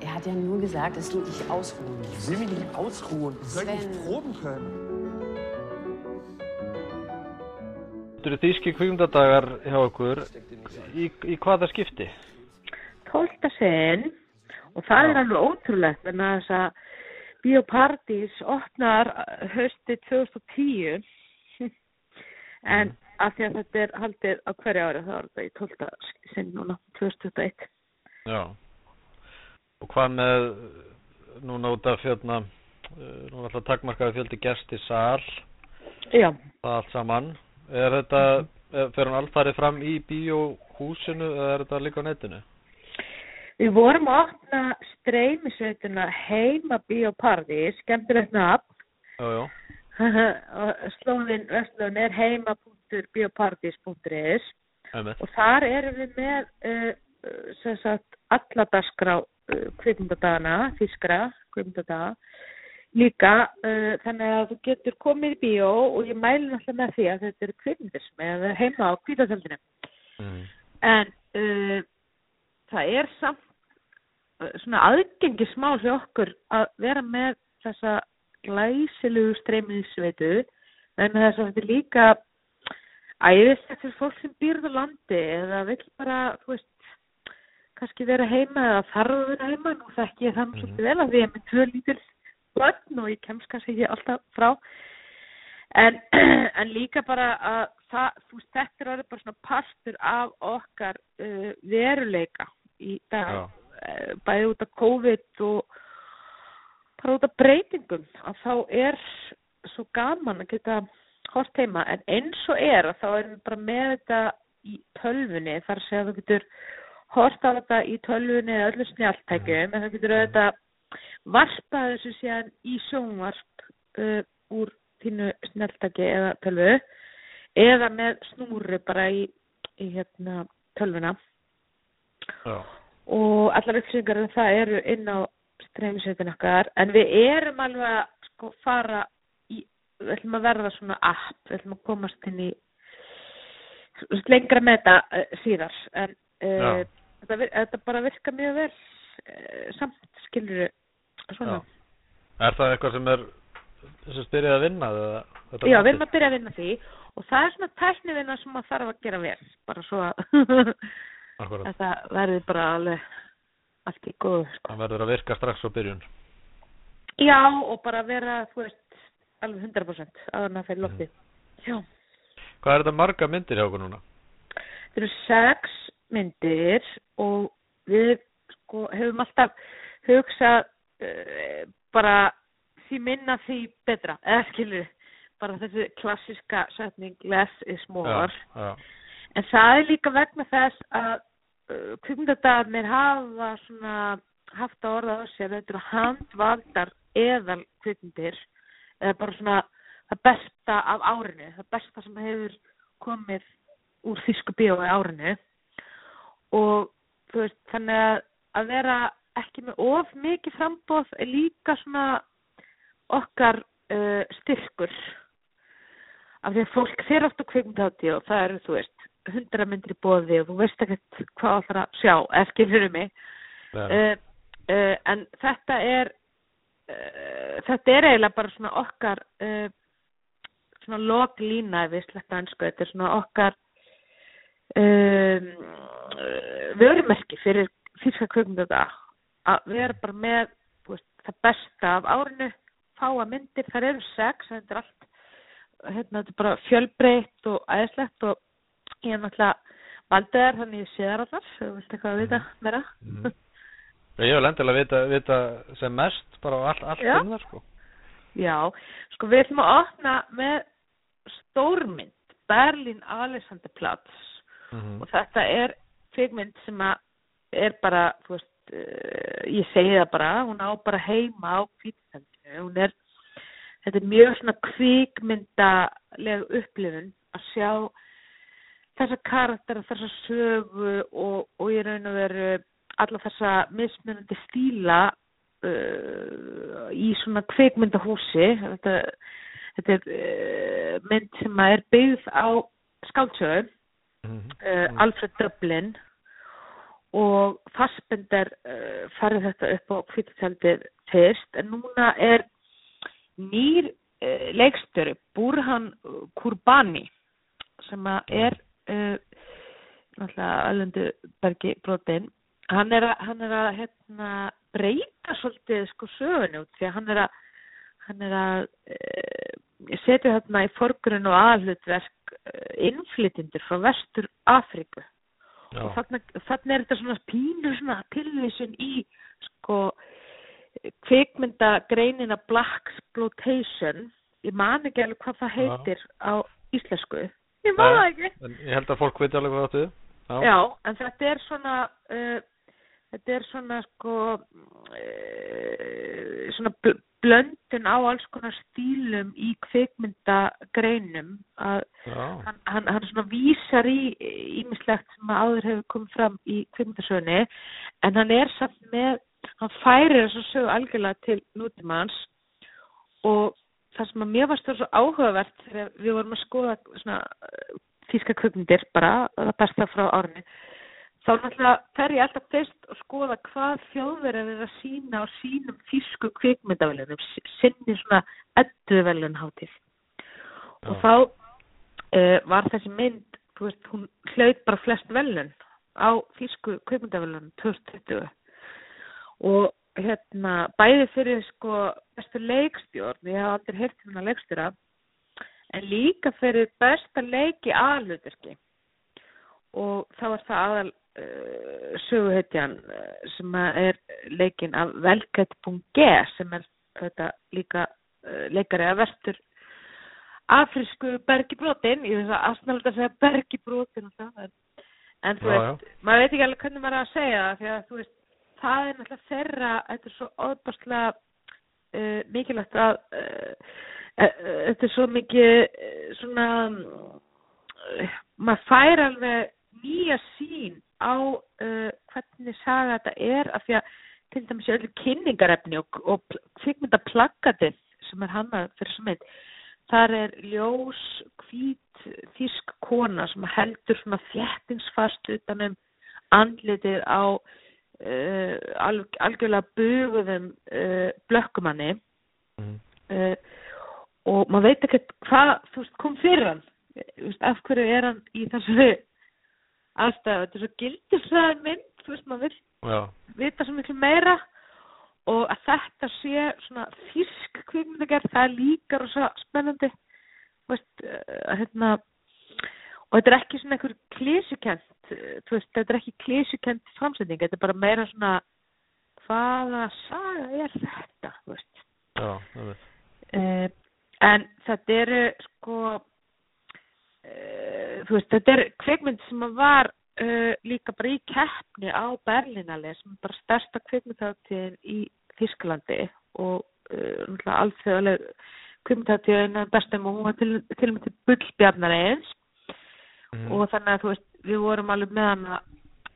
Er hat ja nur gesagt, dass du dich ausruhen Ich will mich nicht ausruhen. Ich soll nicht Sven. proben können. Þetta eru þýski kvíkmyndadagar hjá okkur. Í, í hvaða skipti? tólta sinn og það er alveg ótrúlegt en að þess að Bíóparadís opnar hösti 2010 en af því að þetta er haldið á hverju ári þá er þetta í tólta sinn núna 2021 Já. Og hvað með, núna út af hérna, eh, núna alltaf takmarkaði fjöldi gest í sal, Já, það allt saman. Er þetta, er, fer hann alfarið fram í bíóhúsinu eða er þetta líka á netinu? Við vorum að opna streymisveituna heima Bíóparadís, skemmtilegt nafn Já, já. og slóðin vestlun er heima.bioparadís.is Einmitt. og þar erum við með uh, sagt alla dagskrá uh, kvikmyndadagana, þýskra kvikmyndadaga líka uh, þannig að þú getur komið í bíó og ég mæli náttúrulega með því að þetta eru kvikmyndir sem er heima á kvítatöldinu Mm. en uh, það er samt svona aðgengismál hjá okkur að vera með þessa glæsilegu streymiðsveitu en þess að þetta er líka æðislegt fyrir fólk sem býrð á landi eða vill bara, þú veist kannski vera heima eða þarf að vera heima. Nú þekki ég þannig svolítið vel að því er með tvö lítil börn og ég kemst kannski ekki alltaf frá. En, en líka bara að það, þú þetta er orðið bara svona partur af okkar uh, veruleika í dag. Já. Uh, bæði út af COVID og bara út af breytingum að þá er svo gaman að geta hort heima. En eins og er að þá erum við bara með þetta í tölvunni þar segja að þú getur hort á þetta í tölvunni eða öllu snjáltækjum en þú getur auðvitað varpað þessu síðan í sjónvarp uh, úr þínu snjáltæki eða tölvu eða með snúru bara í, í hérna tölvuna. Já. Og allar upplýsingar um það eru inn á streymisveitin okkar. En við erum alveg að sko fara í, við ætlum að verða svona app, við ætlum að komast inn í lengra með þetta uh, síðar. En uh, þetta, þetta bara virka mjög vel uh, samt skilur svona. Já. Er það eitthvað sem er styrjað að vinna? eða þetta Já, við erum að byrja að vinna því. Og það er svona tæknivinna sem maður þarf að gera vel. Bara svo að Akkúrat. þetta verði bara alveg allt í góðu sko. Það verður að virka strax á byrjun. Já, og bara vera, veist, alveg 100% að hann að fyrir lofti. Já, Hvað er þetta marga myndir hjá okkur núna? þetta eru sex myndir og við sko hefum alltaf hugsað uh, bara því minna því betra, eða skilur bara þessi klassiska setning less is more. Já, já. En það er líka vegna þess að uh, kvikmyndadagarnir hafa svona haft að orða á að þetta eru handvaldar eðal kvikmyndir eða bara svona það besta af árinu, það besta sem hefur komið úr þýsku bíói árinu. Og veist, þannig að að vera ekki með of mikið frambóð er líka svona okkar uh, styrkur. Af því að fólk fer oft á kvikmyndahátti og það eru, þú veist, hundra myndir í bóði og þú veist ekkert hvað allra að sjá, eftir fyrir mig. Uh, uh, en þetta er uh, þetta er eiginlega bara svona okkar svona loglína við sletta ansku, þetta er svona okkar um, vörumerki fyrir fyrsta kvökmyndaða að vera bara með veist, það besta af árinu. Fáa myndir, þar eru sex þetta er allt hérna, þetta er bara fjölbreytt og æðislegt og ég er náttúrulega valdið þær þannig ég sé þær allar, þú vilt eitthvað að vita meira Mhm. Ég vil endilega vita, vita sem mest bara allt, allt Já. um það sko. Já, sko við ætlum að opna með stórmynd Berlin Alexanderplatz Mm og þetta er kvikmynd sem að er bara, þú veist, uh, ég segi það bara, hún á bara heima á kvítstendinu, hún er, þetta er mjög svona kvikmyndaleg upplifun að sjá þessa karaktera, þessa sögu og, og í raun og veru alla þessa mismunandi stíla uh, í svona kvikmyndahúsi. Þetta, þetta er uh, mynd sem er byggð á skáldsögu Mhm. uh, Alfred Dublin. Og Fassbender uh, farið þetta upp á kvítutjaldið fyrst. En núna er nýr uh, leikstjóri Burhan Kurbani sem að er náttúrulega Ölendu Bergi brotin hann er að, hann er að hérna, breyta svolítið sko sögunni út því að hann er að hann er að uh, setja þarna í forgrunn og aðhlutverk uh, innflytindur frá vestur Afríku Já. og þarna, þarna er þetta svona pínu svona tilvísun í sko kvikmyndagreinina Black Exploitation. Ég man ekki alveg hvað það heitir á íslensku ég man það ekki En ég held að fólk veit alveg hvað þetta er. Já. Já, en þetta er svona uh, þetta er svona sko uh, svona bl blöndun á alls konar stílum í kvikmyndagreinum að hann, hann, hann svona vísar í ímislegt sem áður hefur komið fram í kvikmyndasögunni en hann er samt með hann færir þessu sögu algjörlega til nútímans og það sem að mér varst það svo áhugavert þegar við vorum að skoða svona uh, þýska kvikmyndir bara, það besta frá árinu þá náttúrulega fer ég alltaf fyrst að skoða hvað þjóðverðar er að sína á sínum þýsku kvikmyndavelunum sinni svona edduvelun hátíð og þá uh, var þessi mynd þú veist, hún hlaut bara flest velun á þýsku kvikmyndavelunum 2020 og hérna bæði fyrir sko bestu leikstjórn, ég hef aldrei um það leikstjóra en líka fyrir besta leiki aðluturki og þá er það aðal uh, söguhetjan uh, sem er leikin af Velket.g sem er þetta líka uh, leikari að vestur afrísku bergibrotin ég finnst að aðsnalda að segja bergibrotin alltaf, en, en þú Já, veist maður veit ekki alveg hvernig maður á að segja það því að þú veist það er náttúrulega þeirra þetta er svo óbærslega uh, mikilvægt að uh, þetta er svo mikið svona maður fær alveg nýja sín á hvernig saga þetta er af því að til dæmis í öllu kynningarefni og, og pl- kvikmyndaplaggatið sem er hannað fyrir mynd þar er ljós, hvít, þísk kona sem heldur svona þjættingsfast utanum andlitið á uh, alg, algjörlega buguðum uh, blökkumanni. Mhm. uh, og maður veit ekkert hvað kom fyrir hann. Veist, af hverju er hann í þessu aðstæðu, þetta er svo gildisræðin mynd, veist, maður vil vita svo miklu meira. Og að þetta sé svona þýsk kvikmyndagerð, það er líka rosa spennandi. Veist, að hérna og þetta er ekki svona einhver klísukent veist, þetta er ekki klísukent framsetning, þetta er bara meira svona hvaða saga er þetta, þú veist? Já, uh, en þetta eru sko uh, þú veist, þetta er kvikmynd sem var uh, líka bara í keppni á Berlinale sem er bara stærsta kvikmyndhátíðin í Þísklandi og náttúrulega alþjóðleg kvikmyndhátíðin er bestum og hún var til, til og með til bullbjarnar eins Mhm. og þannig að þú veist, við vorum alveg með hana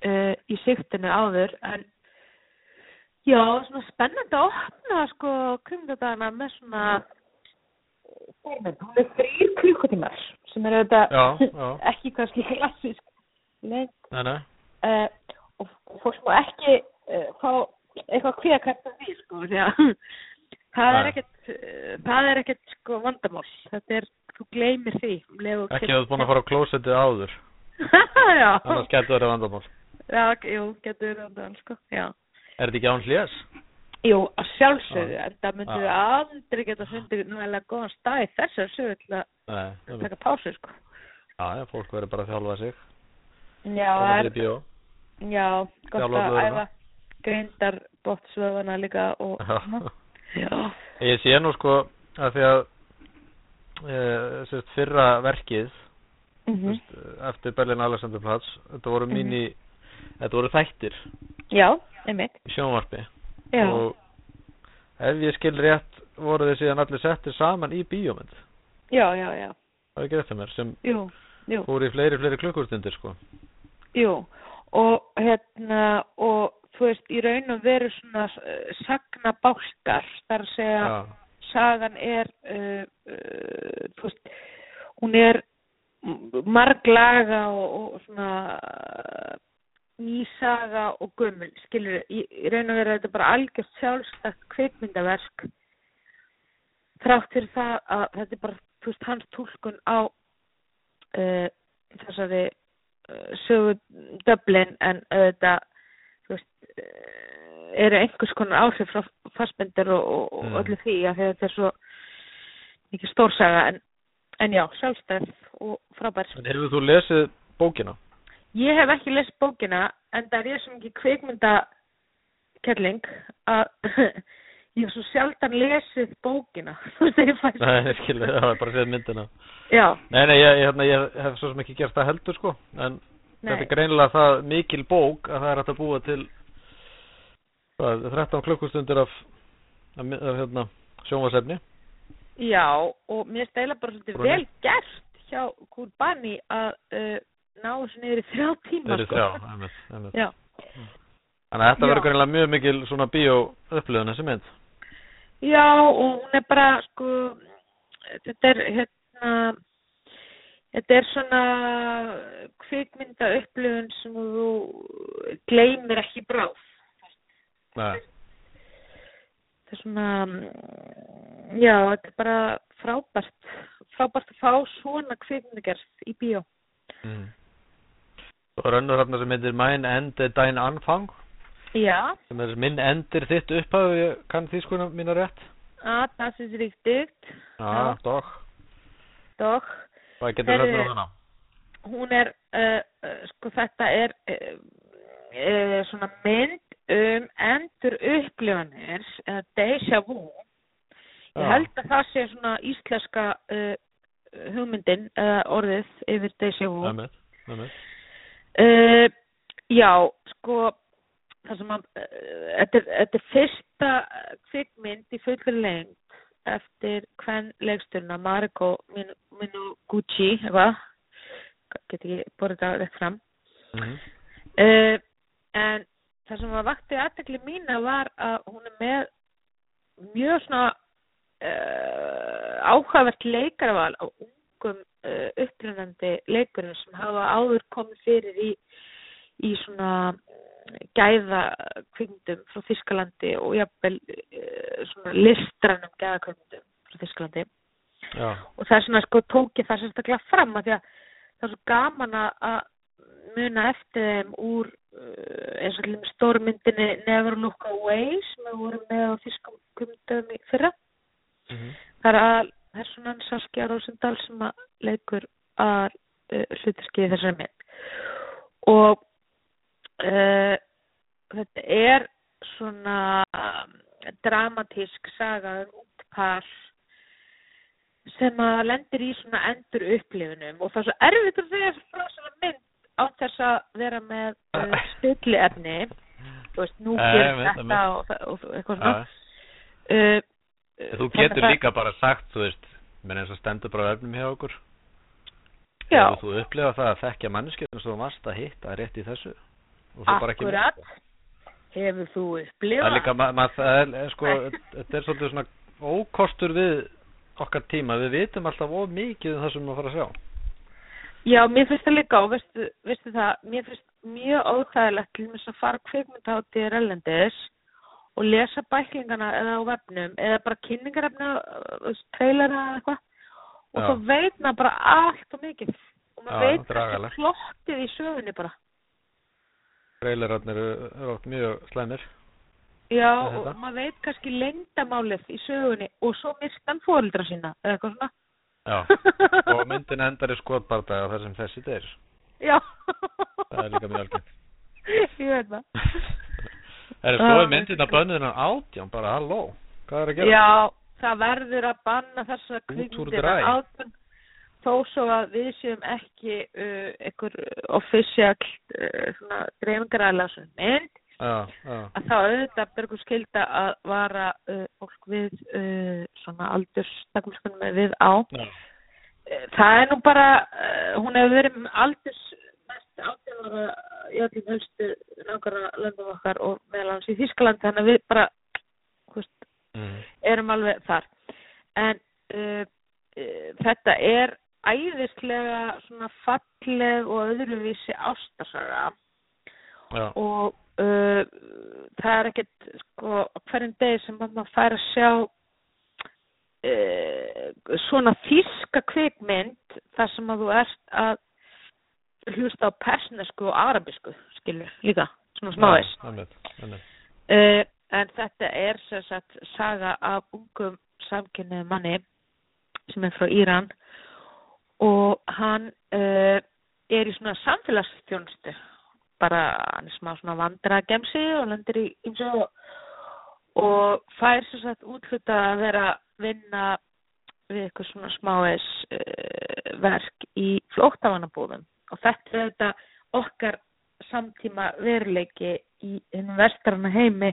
uh, í siktinu áður en já, svona spennandi að opna sko kvikmyndadagana með svona stærmynd, hún er þrýr klukkutímar sem er auðvitað Já, já. ekki kannski klassisk lengt Nei, nei. uh, og, og fólk má ekki uh, fá eitthvað kvíðakvæmt af því sko því að það er ekkert það er ekkert sko vandamál þetta er, þú gleymir því og Ekki að þú ert búin að fara á klósettið áður. já, Annars getur það vandamál. já, jú, getur verið vandamál sko, já Er þetta ekki án hlés? Jú, að sjálfsögðu, Já. en það við Já. aldrei geta fundið náðilega góðan stað í þessar sögur til að það taka pásu, sko. Já, já, fólk verður bara að þjálfa sig. Já, það er, já, gott að æfa greindar bóttsvöðuna líka og, já, Ég sé nú sko að því að sérst, fyrra verkið mm. eftir Berlin Alexanderplatz þetta voru mín í þetta voru þættir. Já, sjónvarpi. Já, og ef ég skil rétt voru þið síðan allir settir saman í bíómynd. Já, já, já, það er ekki rétt að mér sem jú, jú, fór í fleiri fleiri klukkustundir sko. Jú, og hérna, og þú veist, í raun og veru svona uh, sagna bálkar, þar að segja Já, sagan er uh, uh, veist, hún er marglaga og, og svona nýsaga og gömul, skilur í, í raun og veru er þetta bara algjört sjálfstætt kvikmyndaverk þrátt fyrir það að þetta er bara, veist, hans túlkun á uh, þessari uh, sögu döblin en auðvitað, þú veist, uh, eru einhvers konar áhrif frá fassbendur og, og, Mm. öllu því að þetta er svo mikið stórsaga en, en já, sjálfstæð og frábær. en hefur þú lesið bókina? Ég hef ekki lesið bókina en það er ég sem ekki kvikmyndakelling að ég hef svo sjaldan lesið bókina. Nei, ég skilur, það var bara séð myndina Já, Nei, nei, ég, ég, hérna, ég hef svo sem ekki gert það heldur sko en þetta nei. er greinilega það mikil bók að það er að búa til hvað, 13 klukkustundir af, af, af hérna, sjónvarsefni Já, og mér stæla bara svolítið Brúni. vel gert hjá Kurbani að uh, ná þessu niður í þrjá tíma Þeir eru sko. þrjá, einmitt, einmitt. Já, Þannig að þetta verður greinilega mjög mikil svona bíó upplöðun þessi mynd Já, og hún er bara sko þetta er hérna þetta er svona kvikmynda upplifun sem þú gleymir ekki bráð Nei, þetta er svona mm, já, þetta er bara frábært frábært að fá svona kvikmyndagerð í bíó. Mm. Önnur hérna sem heitir Mein Ende Dein Anfang Já, sem er minn endir þitt ég kann þýskuna mína rétt. Að það riktigt Já, Já. dog. Doch Hvað getur hana? hún er uh, uh, sko þetta er uh, uh, svona mynd um endur upplifanir eða deja vu ég Já. held að það sé svona íslenska uh, hugmyndin eða orðið yfir deja vu Einmitt, einmitt. uh, já sko það sem að þetta, er, er fyrsta kvikmynd í fullri lengd eftir hvern leiksturna Mariko Min- Minoguchi eitthvað get ekki borðið það rétt fram Mhm. uh, en það sem var vakti aðtekli mína var að hún er með mjög svona uh, áhugavert leikaraval á ungum uh, upprennandi leikurinn sem hafa áður komið fyrir í, í svona gæða kvikmyndum frá Þískalandi og jafnvel uh, listrannum gæða kvikmyndum frá Þískalandi Já, og það er svona sko tók ég það sérstaklega fram að því að það er svo gaman að að muna eftir þeim úr eins og allir stórmyndinni Never Look Away sem við vorum með á þýskum kumdöfum í fyrra. Mhm. það er að personan Saskia Rosendal sem að leikur að uh, hluturski í þessari mynd. Og uh, þetta er svona dramatísk saga um út par sem að lendir í svona endur upplifunum og það er svo erfitt að segja frá svona mynd á þess að vera með uh, spilli efni þú veist, nú gerir þetta og, og, og eitthvað svona uh, Þú getur líka bara sagt, þú veist, menn eins og stendur bara á efnum hjá okkur. Já, Hefur þú upplifað það að þekkja eins og þú varst að hitta rétt í þessu? Og akkurat hefur þú Það er upplifað líka, ma ma það er, er sko, þetta er svolítið svona ókostur við okkar tíma. Við vitum alltaf of mikið um það sem við fara að sjá. Já, mér finnst það líka og veistu, veistu það, mér finnst mjög óþægilegt til þess að fara kvikmyndháttið erlendis og lesa bæklingana eða á vefnum eða bara kynningarefni trailera eða eitthvað og Já. þá veit maður bara allt og mikið og maður Já, veit þetta er plottið í sögunni bara Trailerarnir eru, oft mjög slæmir. Já, og maður veit kannski lengdamálið í sögunni og svo mistan fóreldra sína eða eitthvað svona. og myndin endar í skotbardaga þar sem þessi deyr. Já Það er líka mjög algengt. Ég veit það Það er svo er myndin að bönnuðin átján, bara halló. Hvað er að gera? Já, það verður að banna þessa Út úr kvikmyndir dræ. átján þó svo að við séum ekki uh, einhver official uh, svona dreifingaræðlega mynd Já, já. að þá auðvitað bergur skilda að vara uh, fólk við uh, svona aldurstakmjöskunum við á Já. Eh, það er nú bara uh, hún hefur verið aldurs mest átján ára í öllum helstu nákvæmra löndum okkar og meðal hans í Þískaland þannig að við bara þú veist, Mhm. erum alveg þar en uh, uh, þetta er æðislega svona falleg og öðruvísi ástarsaga Já. og uh, það er ekkert sko hverjum degi sem maður fær að sjá uh, svona þíska kvikmynd þar sem að þú ert að hlusta á persnesku og arabisku skilur líka, svona einmitt, einmitt. uh, en þetta er sem sagt saga af ungum samkynniðu manni sem er frá Íran og hann uh, er í svona samfélagsþjónustu bara hann er smá svona vandragemsi og lendir í eins og og fær sem sagt útluta að vera að vinna við eitthvað svona smáis uh, verk í flóttavannabúðum og þetta er þetta okkar samtíma veruleiki í hennum vestrana heimi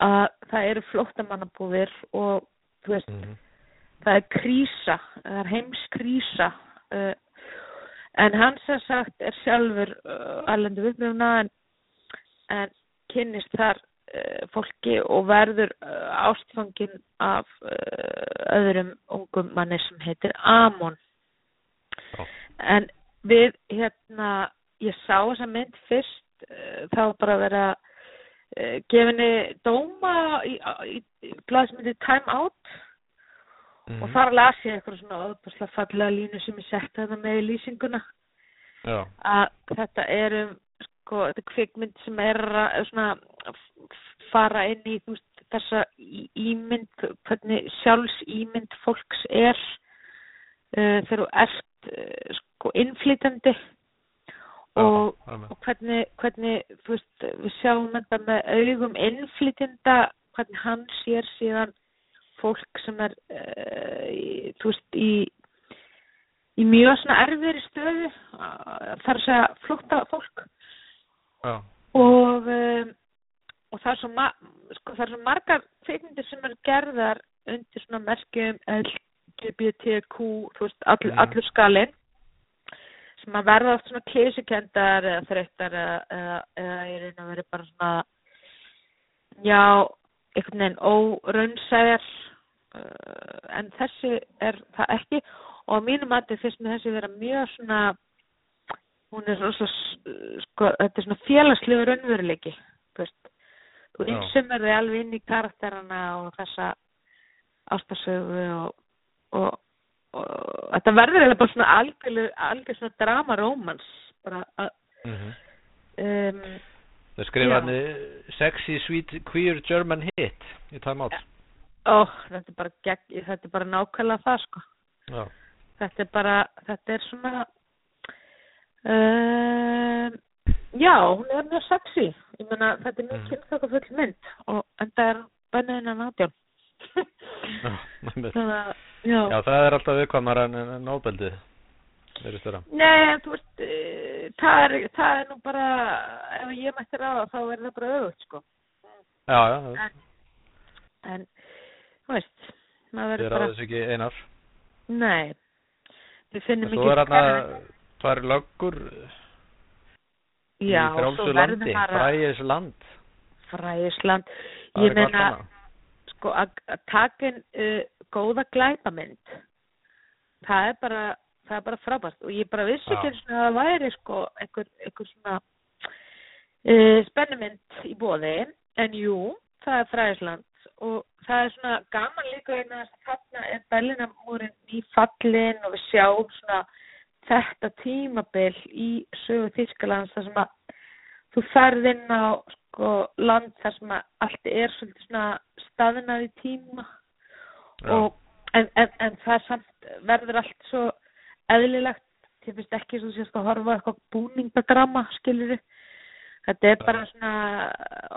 að það eru flóttamannabúðir og þú veist, Mhm. það er krísa, það er heimskrísa uh, en hann sem sagt er sjálfur uh, allendu upplifna en, en kynnist þar uh, fólki og verður uh, ástfangin af uh, öðrum ungum manni sem heitir Amon Já. en við hérna ég sá þessa mynd fyrst uh, þá bara vera uh, gefinni dóma í, í, í blaðsmyndi Time Out Mhm. og þar las ég eitthvað svona öðbúrslega fallega línu sem ég setti þetta með í lýsinguna Já. að þetta er um sko, þetta er kvikmynd sem er að svona f- fara inn í veist, þessa ímynd hvernig sjálfs ímynd fólks er uh, þegar þú ert uh, sko innflytandi og, og hvernig, hvernig veist, við sjáum þetta með augum innflytjenda hvernig hann sér síðan fólk sem er uh, þú veist í í mjög svona erfiðri stöðu uh, þar að segja flótta fólk Já. og um, og það er svo ma sko, það er svo margar kveikmyndir sem er gerðar undir svona merkjum LGBTQ þú veist, all, Mhm. allur skalinn sem að verða oft svona klísikendar eða þreyttar eða, eða, eða í raun að vera bara svona já, einhvern veginn óraunsæðar uh, en þessi er það ekki og á mínum mati finnst mér þessi vera mjög svona hún er rosa sko, þetta er svona félagslegu raunveruleiki þú Já. einsumir þig alveg inn í karakterana og þessa ástasögu og, og, og þetta verður eða bara svona algjör, algjör svona drama rómans bara að Mhm. um, Það skrifa Já. hann Sexy Sweet Queer German Hit í Time Out. ó, þetta er bara gegn, þetta er bara nákvæmlega það sko Já. þetta er bara, þetta er svona um, já, hún er mjög sexy ég meina, þetta er mjög Mhm. kynþokkafull mynd og enda er bönnuðin að nátján Já, já, Já, það er alltaf viðkvæmar en, störa. nei, þú veist eh, það er, það er nú bara ef ég mætti ráða þá er það bara öfugt sko. Já, já, það- en, en þú veist þið er bara, aðeins ekki einar. nei. Við finnum ekki er hann tvær löggur já, svo fræðis land. fræðisland Það ég er meina sko að inn uh, góða glæpamynd það er bara það er bara frábært og ég bara vissi ekki eins og að það væri sko einhver, einhver svona uh, spennumynd í bóði en jú, það er fræðisland og það er svona gaman líka þess að þarna er Berlinamúrin í fallin og við sjáum svona þetta tímabil í sögu Þýskalands þar sem að þú ferð inn á sko land þar sem að allt er svolítið svona staðnað í tíma. Og en, en, en það samt verður allt svo eðlilegt. Ég finnst ekki svo sérst að horfa eitthvað búningadrama skilur þetta er bara svona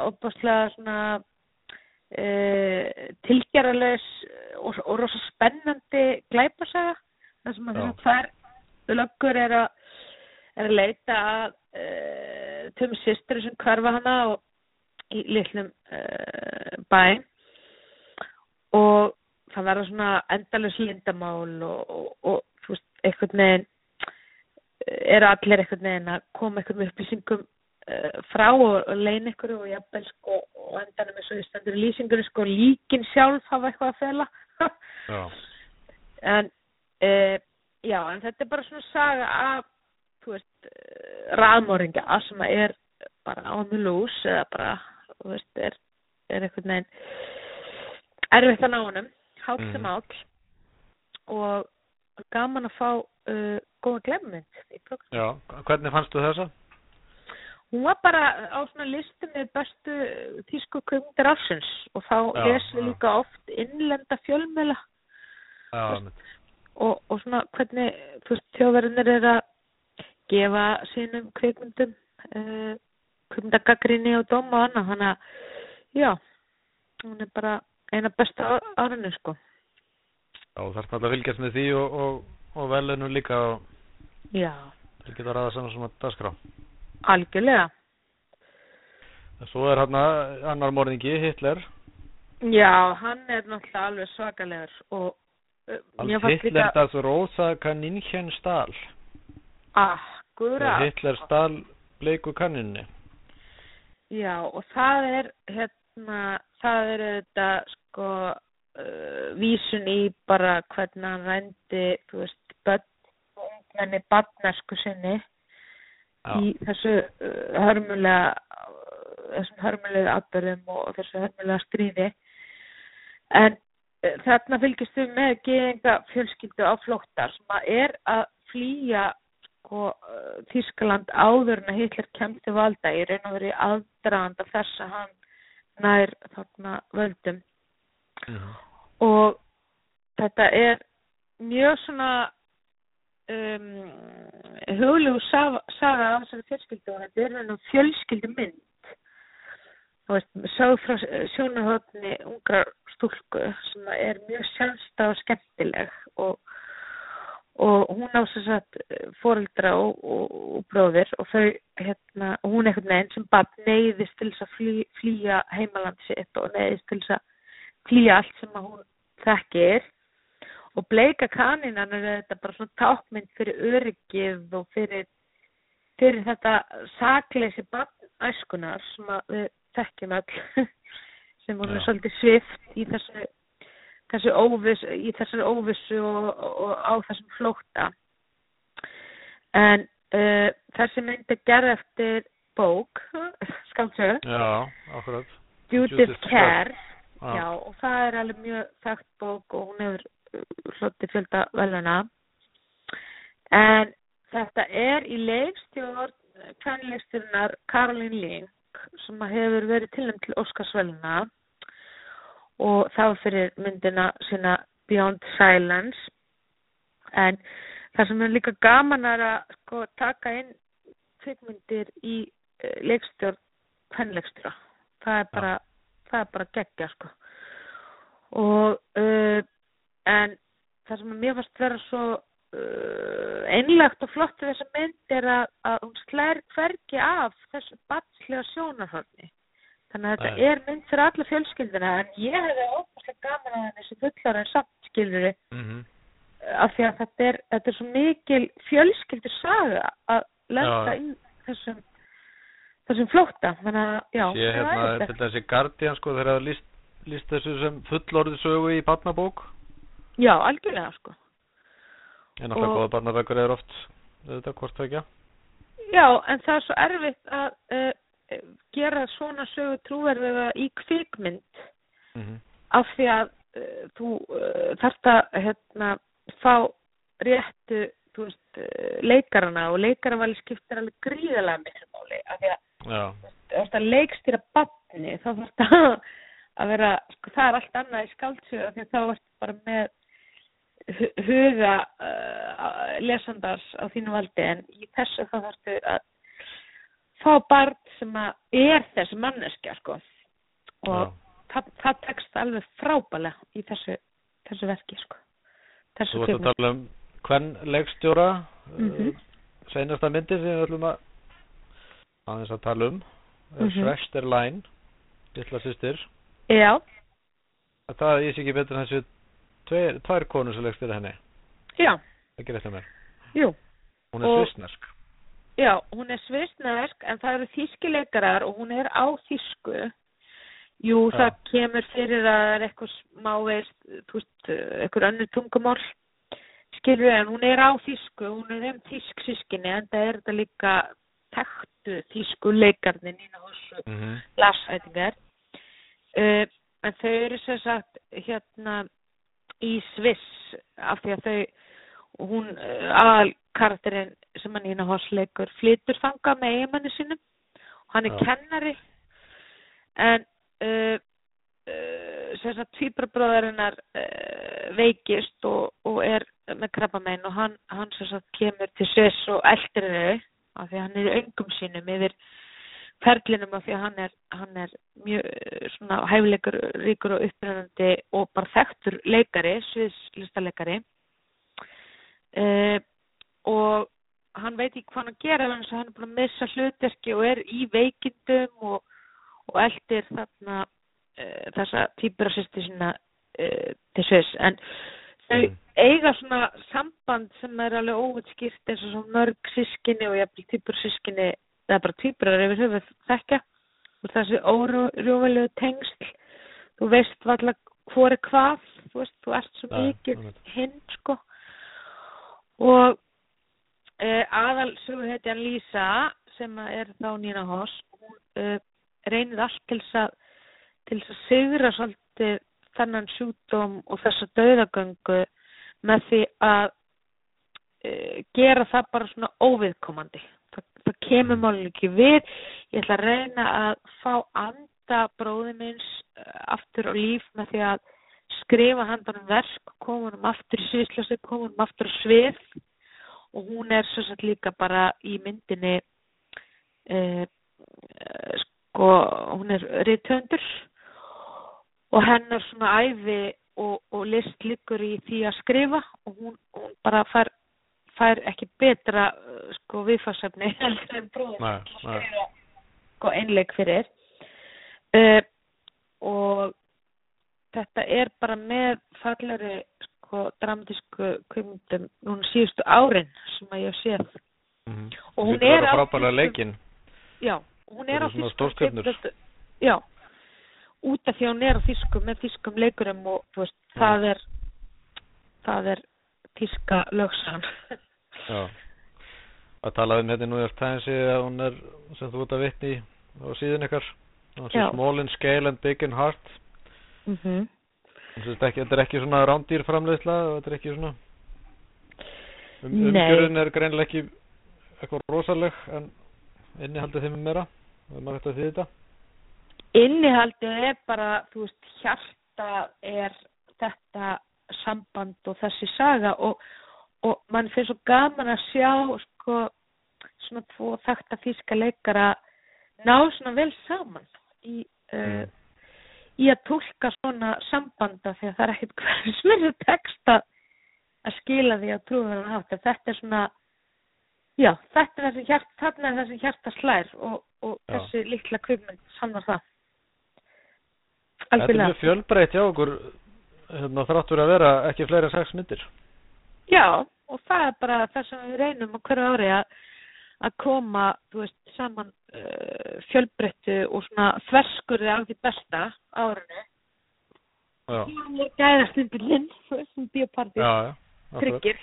óbáslega svona e, tilgerðarlegs og, og rosa spennandi glæpasaga. Þar sem að tvær löggur er að er að leita að uh, tömmu systri sem hverfa hana og í litlum uh, bæ. Og það verða svona endalus lindamál og, og, og einhvern veginn eru allir einhvern veginn að koma einhverjum upplýsingum uh, frá og, leina einhverju og jafnvel sko og endanum eins og stendur í lýsingunni sko líkin sjálf hafa eitthvað að fela. En uh, já, en þetta er bara svona saga af þú veist, uh, raðmóringa sem að er bara loose eða bara, þú veist, er, er einhvern veginn erfitt að ná honum, hátt sem Mhm. áll. Og gaman að fá uh, góða glemmynd í program. Já, hvernig fannstu þessa? Hún var bara á svona listu með bestu tísku kveimundar ársins og þá lesum við líka oft innlenda fjölmjöla og, og svona hvernig þjóðverðinir er að gefa sínum kveikmyndum uh, kveikmyndagaggrinni og dóma og annað. Þannig að já, hún er bara eina besta árinu sko Já, þarf náttúrulega að fylgjast með því og, og, og velunum líka og já, þeir geta ræða saman svona dagskrá. algjörlega Svo er hérna annar morðingi, Hitler. já, hann er náttúrulega alveg svakalegur og fannst Hitler líka das rosa Kaninchen stahl. akkura Þegar Hitler stal bleiku kanninni. Já, og það er hérna, það er þetta sko uh, vísun í bara hvernig hann rændi, þú veist, börn, ungmenni barnesku sinni Já. í þessu uh, hörmulega uh, þessum hörmulega atbyrðum og þessu hörmulega stríði en uh, þarna fylgist við með geðinga fjölskyldu á flóttar sem að er að flýja sko uh, Þískaland áður en að Hitler kemst til valda í raun og verið aðdraðanda þess að hann nær þarna völdum Mhm. og þetta er mjög svona um, huglegu saga, af þessari fjölskyldu og þetta er raun og fjölskyldu mynd þú veist, sög frá sjónahotni ungrar stúlku sem er mjög sjálfstæð og skemmtileg og, og hún á sér satt fóreldra og, og, og bróðir og þau, hérna, hún einhvern veginn sem bara neyðist til þess að flý, flýja heimaland sitt og neyðist til þess að flýja allt sem hún þekkir. Og bleika kaninan er þetta bara svona tákmynd fyrir öryggið og fyrir, fyrir þetta sakleysi barnæskunar sem við þekkjum öll sem hún er svolítið svift í þessu þessu óviss, í þessari óvissu og, og, á þessum flótta. En uh, þessi mynd er gerð eftir bók skamsög, Judith Kerr Já. Já, og það er alveg mjög þekkt bók og hún hefur uh, hlotið fjölda veluna. En þetta er í leikstjórn kvenleikstjórnar Caroline Link sem hefur verið tilnæmt til Óskarsveluna og það var fyrir myndina sína Beyond Silence. En það sem er líka gaman er að sko, taka inn kvikmyndir í uh, leikstjórn kvenleikstjóra. Það er bara það er bara geggja sko og uh, en það sem mér fannst vera svo uh, einlagt og flott við þessa mynd er að, að hún slær hvergi af þessu batslega sjónarhörni þannig að þetta Nei. er mynd fyrir alla fjölskyldina en ég hefði óbúslega gaman að henni sem fullar en samt skilur Mhm. af því að þetta er, þetta er svo mikil fjölskyldur saga að lenda Já. í þessum þessum já, Ég það er hérna, æðislegt. til þessi Guardian sko, þeir hafa líst, líst þessu sem fullorðið sögu í barnabók. já, algjörlega sko En alltaf góða barnabækur er oft, auðvitað, hvort það ekki. Já, en það er svo erfitt að uh, gera svona sögu trúverðiða í kvikmynd Mm af því að uh, þú uh, þarft að hérna, fá réttu veist, leikarana og leikaravali skiptir alveg gríðalega miklu máli af því að Að leikstýra barni þá þarft að, að vera sko, það er allt annað í skáldsögu af því þá varst bara með hu- huga uh, lesandars á þínu valdi en í þessu þá þarftu að fá barn sem að er þessi manneskja sko. Og það, það tekst alveg frábælega í þessu, þessu verki sko. Þessu Þú varst að tala um hvern leikstjóra, Mhm. uh, seinasta myndi sem við ætlum að aðeins að tala um, er Mhm. Schwesterlein, litla systir. Já, Það ég sé ekki betur en þessu tveir, tvær konur sem leikstjóra henni. já, Það gerir þetta mér. jú Hún er svissnesk. Já, hún er svissnesk en það eru þýskileikarar og hún er á þýsku. Jú, Já. það kemur fyrir að það er eitthvað smáveist, þú veist, eitthvað önnur tungumál, skilur við, en hún er á þýsku, hún er um þýsk sískinni, en það er þetta líka tektu þýsku leikarnir Nína Hossu Mm -hmm. Larsætingar. Uh, en þau eru sem sagt hérna í Sviss af því að þau, hún uh, aðal karakterinn sem hann Nína Hoss leikur flytur þanga með eiginmanni sínum og hann er Já. kennari en uh, uh, sem sagt tvíbrabróðarinnar uh, veikist og, og er með krabbamein og hann, hann sem sagt kemur til Sviss og eldir þau af því að hann er öngum sínum yfir ferlinum af því að hann er, hann er mjög eh, svona hæfileikur ríkur og upprennandi og bara þekktur leikari, sviðslistaleikari. Uh, og hann veit ekki hvað hann að gera þannig að hann er búin að missa hlutverki og er í veikindum og, og eldir þarna uh, þessa týpurasisti sína uh, til sviðs en þau Mm. eiga svona samband sem er alveg óvitskýrt eins og svona mörg sískinni og jafnvel týpur sískinni eða bara týpurar yfir höfuð þekkja og þessi órjófilegu tengsl. Þú veist valla hvor er hvað þú veist, þú ert svo mikið hinn sko. Og uh, aðal söguhetjan Lísa sem er þá Nína Hoss hún uh, reynir allt til þess að til þess að sigra svolítið þennan sjúkdóm og þessa dauðagöngu með því að uh, gera það bara svona óviðkomandi. Það, það kemur málun ekki við. Ég ætla að reyna að fá anda bróði minns uh, aftur á líf með því að skrifa handanum verk koma hann aftur í sviðslösi, koma hann aftur á svið. Og hún er svo satt líka bara í myndinni uh, sko hún er rithöndur og hennar svona æfi og, og list liggur í því að skrifa og hún, hún bara fær, fær ekki betra uh, sko viðfarsefni heldur en til að skrifa sko einleik fyrir uh, og þetta er bara með fallari sko dramatísku kvimundum núna síðustu árin sem að ég séð Mm Og hún er er á frábæra leikinn. Já, hún er á stórstjörnur. kvikmyndu- Já, út af því að hún er á þýskum með þýskum leikurum og þú veist, Mm. það er það er þýska lögsan. Já. Að tala um hérna í New York Times að hún er, sem þú ert að vitni á síðan ykkar. Small in scale and big in heart. mm -hmm. Þetta er ekki svona rándýr framleiðsla, þetta er ekki svona um, umgjörðin er greinilega ekki eitthvað rosaleg en innihaldið þeim er meira. Það er maður hægt að því þetta. Innihaldið er bara, þú veist, hjarta er þetta samband og þessi saga og, og mann finnst svo gaman að sjá sko svona tvo þakta þýska leikara ná svona vel saman í uh, í að tólka svona sambanda að það er ekkert hverju smerri texta að skila því að trúður hann hátt. Þetta er svona já, þetta er þessi hjart, þarna er þessi hjarta slær og, og þessi litla kvipmynd sannar það Þetta er mjög fjölbreytt hjá okkur hérna, þráttur að vera ekki fleiri en sex myndir. já, og það er bara það sem við reynum á hverju ári að að koma, veist, saman uh, fjölbreyttu og svona þverskurði af því besta á árinu Já, Það er gæðastundilinn, þú veist, sem já. akkurat. tryggir.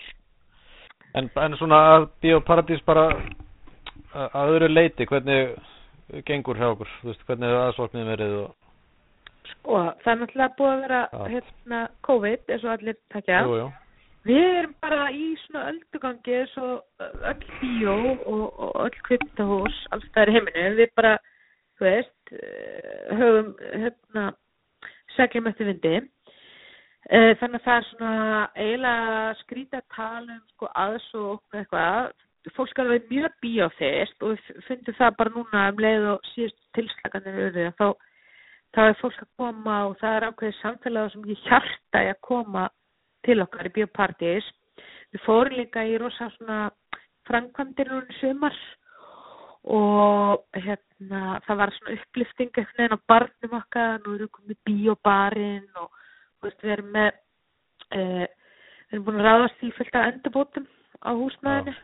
En, en svona að Bíóparadís bara að öðru leiti, hvernig gengur hjá okkur, þú veist, hvernig hefur aðsóknið verið og, Sko, það er náttúrulega búið að vera Já. hérna COVID, eins og allir takja. jú, jú, Við erum bara í svona öldugangi eins og öll bíó og, og öll kviptahús, alls það er heiminu. Við bara, þú veist, eh, höfum hérna seglum eftir vindi. Eh, Þannig að það er svona eiginlega skrítið að tala um sko aðsókn og eitthvað. Fólk skal vera mjög bíófyrst og við fundum það bara núna um leið og síðust tilslaganir eru þá þá er fólk að koma og það er ákveðið samfélag sem ég hjarta í að koma til okkar í biopartís. Við fórum líka í rosa svona framkvæmdir núna í sumar og hérna það var svona upplifting eitthvað neina á barnum okkar, nú erum við komið í biobarinn og veist, við erum með uh, við erum búin að ráðast í fullt af endurbótum á húsnæðinu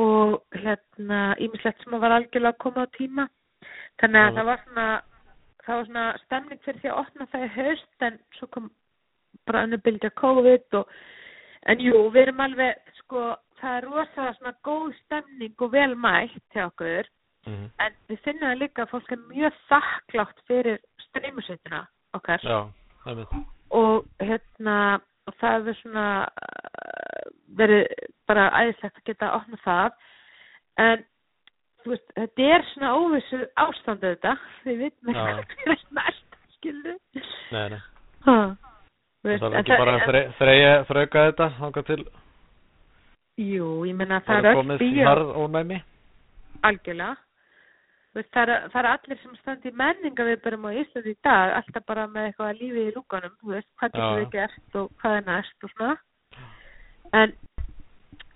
og hérna ímislegt sem var algjörlega að koma á tíma þannig að Já. það var svona það var svona stemning fyrir því að opna það í haust en svo kom bara önnur bylgja COVID og en jú, við erum alveg sko, það er rosalega svona góð stemning og vel mætt hjá okkur Mhm. en við finnum það líka að fólk er mjög þakklátt fyrir streymusveitina okkar. Já, og hérna og það hefur svona uh, verið bara æðislegt að geta opna það. En veist, þetta er svona óvissu ástandu þetta. Við vitum Já. ekki hvað er næst skilur Nei, nei. ha. Það er ekki bara að þre- þreyja, þrauka þetta, þangað til. Jú, ég meina það er er öll bíó. algjörlega. Veist, það, er, það er allir sem standi í menningaviðbörum á Íslandi í dag alltaf bara með eitthvað lífi í lúkanum veist, hvað getur við gert og hvað er næst og svona. En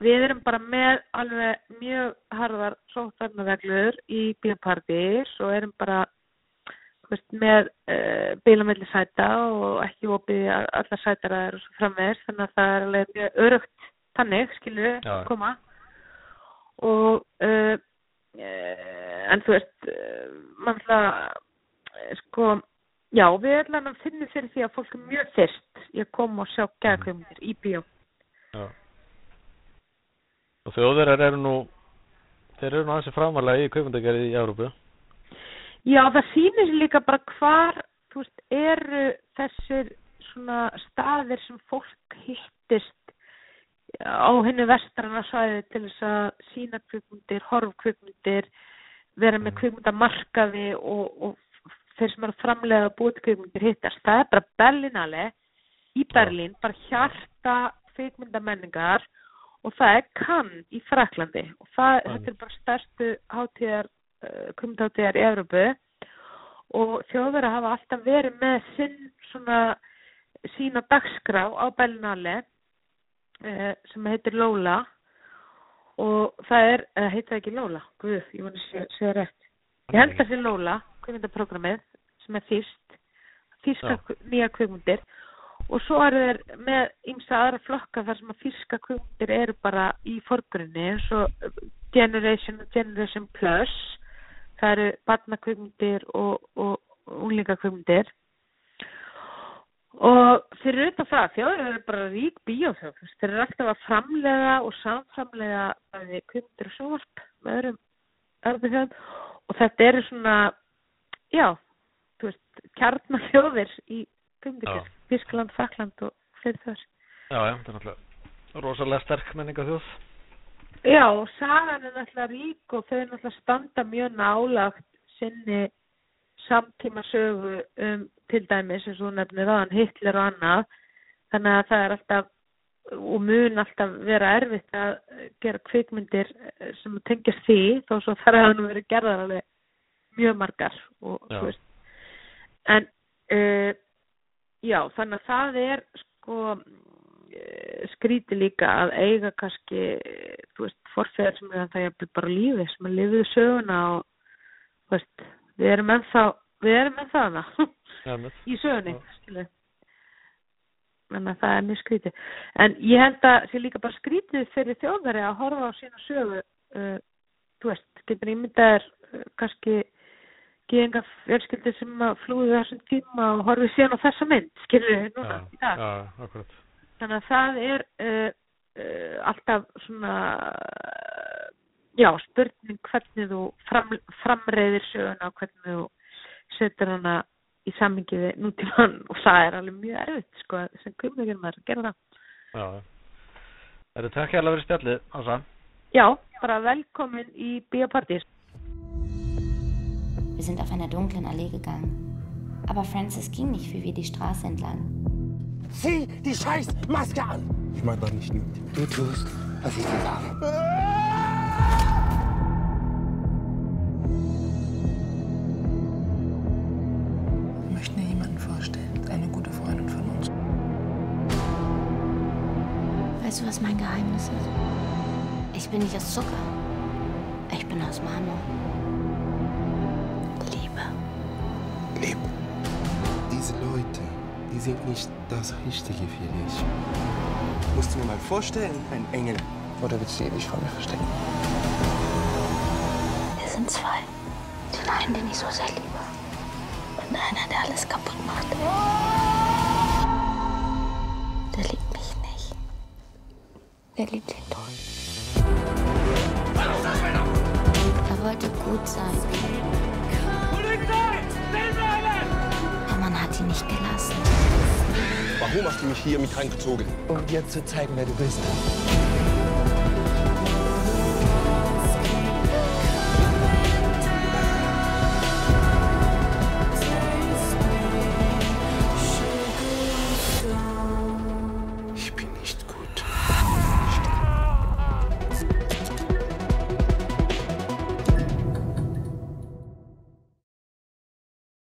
við erum bara með alveg mjög harðar sóttvarnareglur í bíópartís og erum bara veist, með uh, bílamilli sæta og ekki opið allar sætaraðar og svo framvegis þannig að það er alveg mjög örugt þannig, skilur við, Já. koma og uh, uh, en þú veist mann það sko já, við ætlum að finna fyrir því að fólk er mjög fyrst í að koma og sjá gæðakvömmundir í bíó Já. Og þjóðverðar eru nú, þeir eru nú aðeins framalega í kaupandagerði í Európu. Já, það sýnir líka bara hvar, veist, eru þessir svona staðir sem fólk hittist á henni vestrana svæði til þess að sína kvikmyndir, horfkvikmyndir, vera með kvikmyndamarkaði og, og þeir sem eru framlega að búið til kvikmyndir hittast. Það er bara Berlinale í Berlín, bara hjarta kvikmyndamenningar og það er Cannes í Fraklandi og það, þetta er bara stærstu hátíðar uh, kvikmyndhátíðar í Evrópu. Og þjóðverða hafa alltaf verið með sinn svona sína dagskrá á Berlinale uh, sem heitir Lola. Og það er, uh, heitir ekki Lola? Guð, ég voni að segja rétt. Ég held að það sé Lola, kvikmyndaprogrammið sem er fyrska Já. nýja kvikmyndir og svo eru þeir með ymsa aðra flokka þar sem að fyrska kvikmyndir eru bara í forgrunni eins og Generation og Generation Plus. Það eru barnakvikmyndir og, og, og unglingakvikmyndir. Og fyrir utan það þjóður eru bara rík bíóþjóð. Þeir eru alltaf að framlega og samframlega kvikmyndir og sjóvarp með öðrum erfið og þetta eru svona já, þú veist kjarnafjóðir í kvikmyndir Þískland, Frakland og fyrir þess Já, já, þetta er náttúrulega rosalega sterk menninga þjóð. Já, og sagan er náttúrulega rík og þau er náttúrulega standa mjög nálagt sinni samtíma sögu um til dæmis eins og nefnir aðan Hitler og annað. Þannig að það er alltaf og mun alltaf vera erfitt að gera kvikmyndir eh, sem tengjast því þó svo þar hafa nú verið gerðar alveg mjög margar og en uh, já, þannig að það er sko eh, skrítið líka að eiga kannski, þú veist, forfeðar sem er það jafnvel bara á lífi, sem er lifiðu söguna og, þú veist, við erum ennþá, við erum ennþá hana í sögunni, skilu. Þannig að það er mjög skrítið. En ég held að sé líka bara skrítið fyrir þjóðveri að horfa á sína sögu, uh, þú veist, getur ímyndaðir uh, kannski geðinga fjölskyldi sem að flúðu þessum tíma og horfið síðan á þessa mynd, skilur við núna í Já, dag. já, akkurat. Þannig að það er uh, uh, alltaf svona, uh, já, spurning hvernig þú fram, framreiðir söguna og hvernig þú setur hana í sammingi við nútíman og það er alveg mjög erfitt, sko, sem kvimlegur maður að gera það. Já. Það eru takk hérlega fyrir spjallið, Ása. Já, bara velkomin í Biopartís. Wir sind auf einer dunklen Allee gegangen. Aber Francis ging nicht wie wir die Straße entlang. Zieh die scheiß Maske an! Ich mach das nicht mit. Du tust, was ich dir sage. Ich möchte mir jemanden vorstellen. Eine gute Freundin von uns. Weißt du, was mein Geheimnis ist? Ich bin nicht aus Zucker. Ich bin aus Marmor. Leb. Diese Leute, die sind nicht das Richtige für dich. Musst du mir mal vorstellen, ein Engel Oder willst du ihn nicht von mir verstecken? Wir sind zwei. Den einen, den ich so sehr liebe. Und einer, der alles kaputt macht. Der liebt mich nicht. Der liebt den Tod. Er wollte gut sein. Gelassen. Warum hast du mich hier mit reingezogen? Um dir zu zeigen, wer du bist.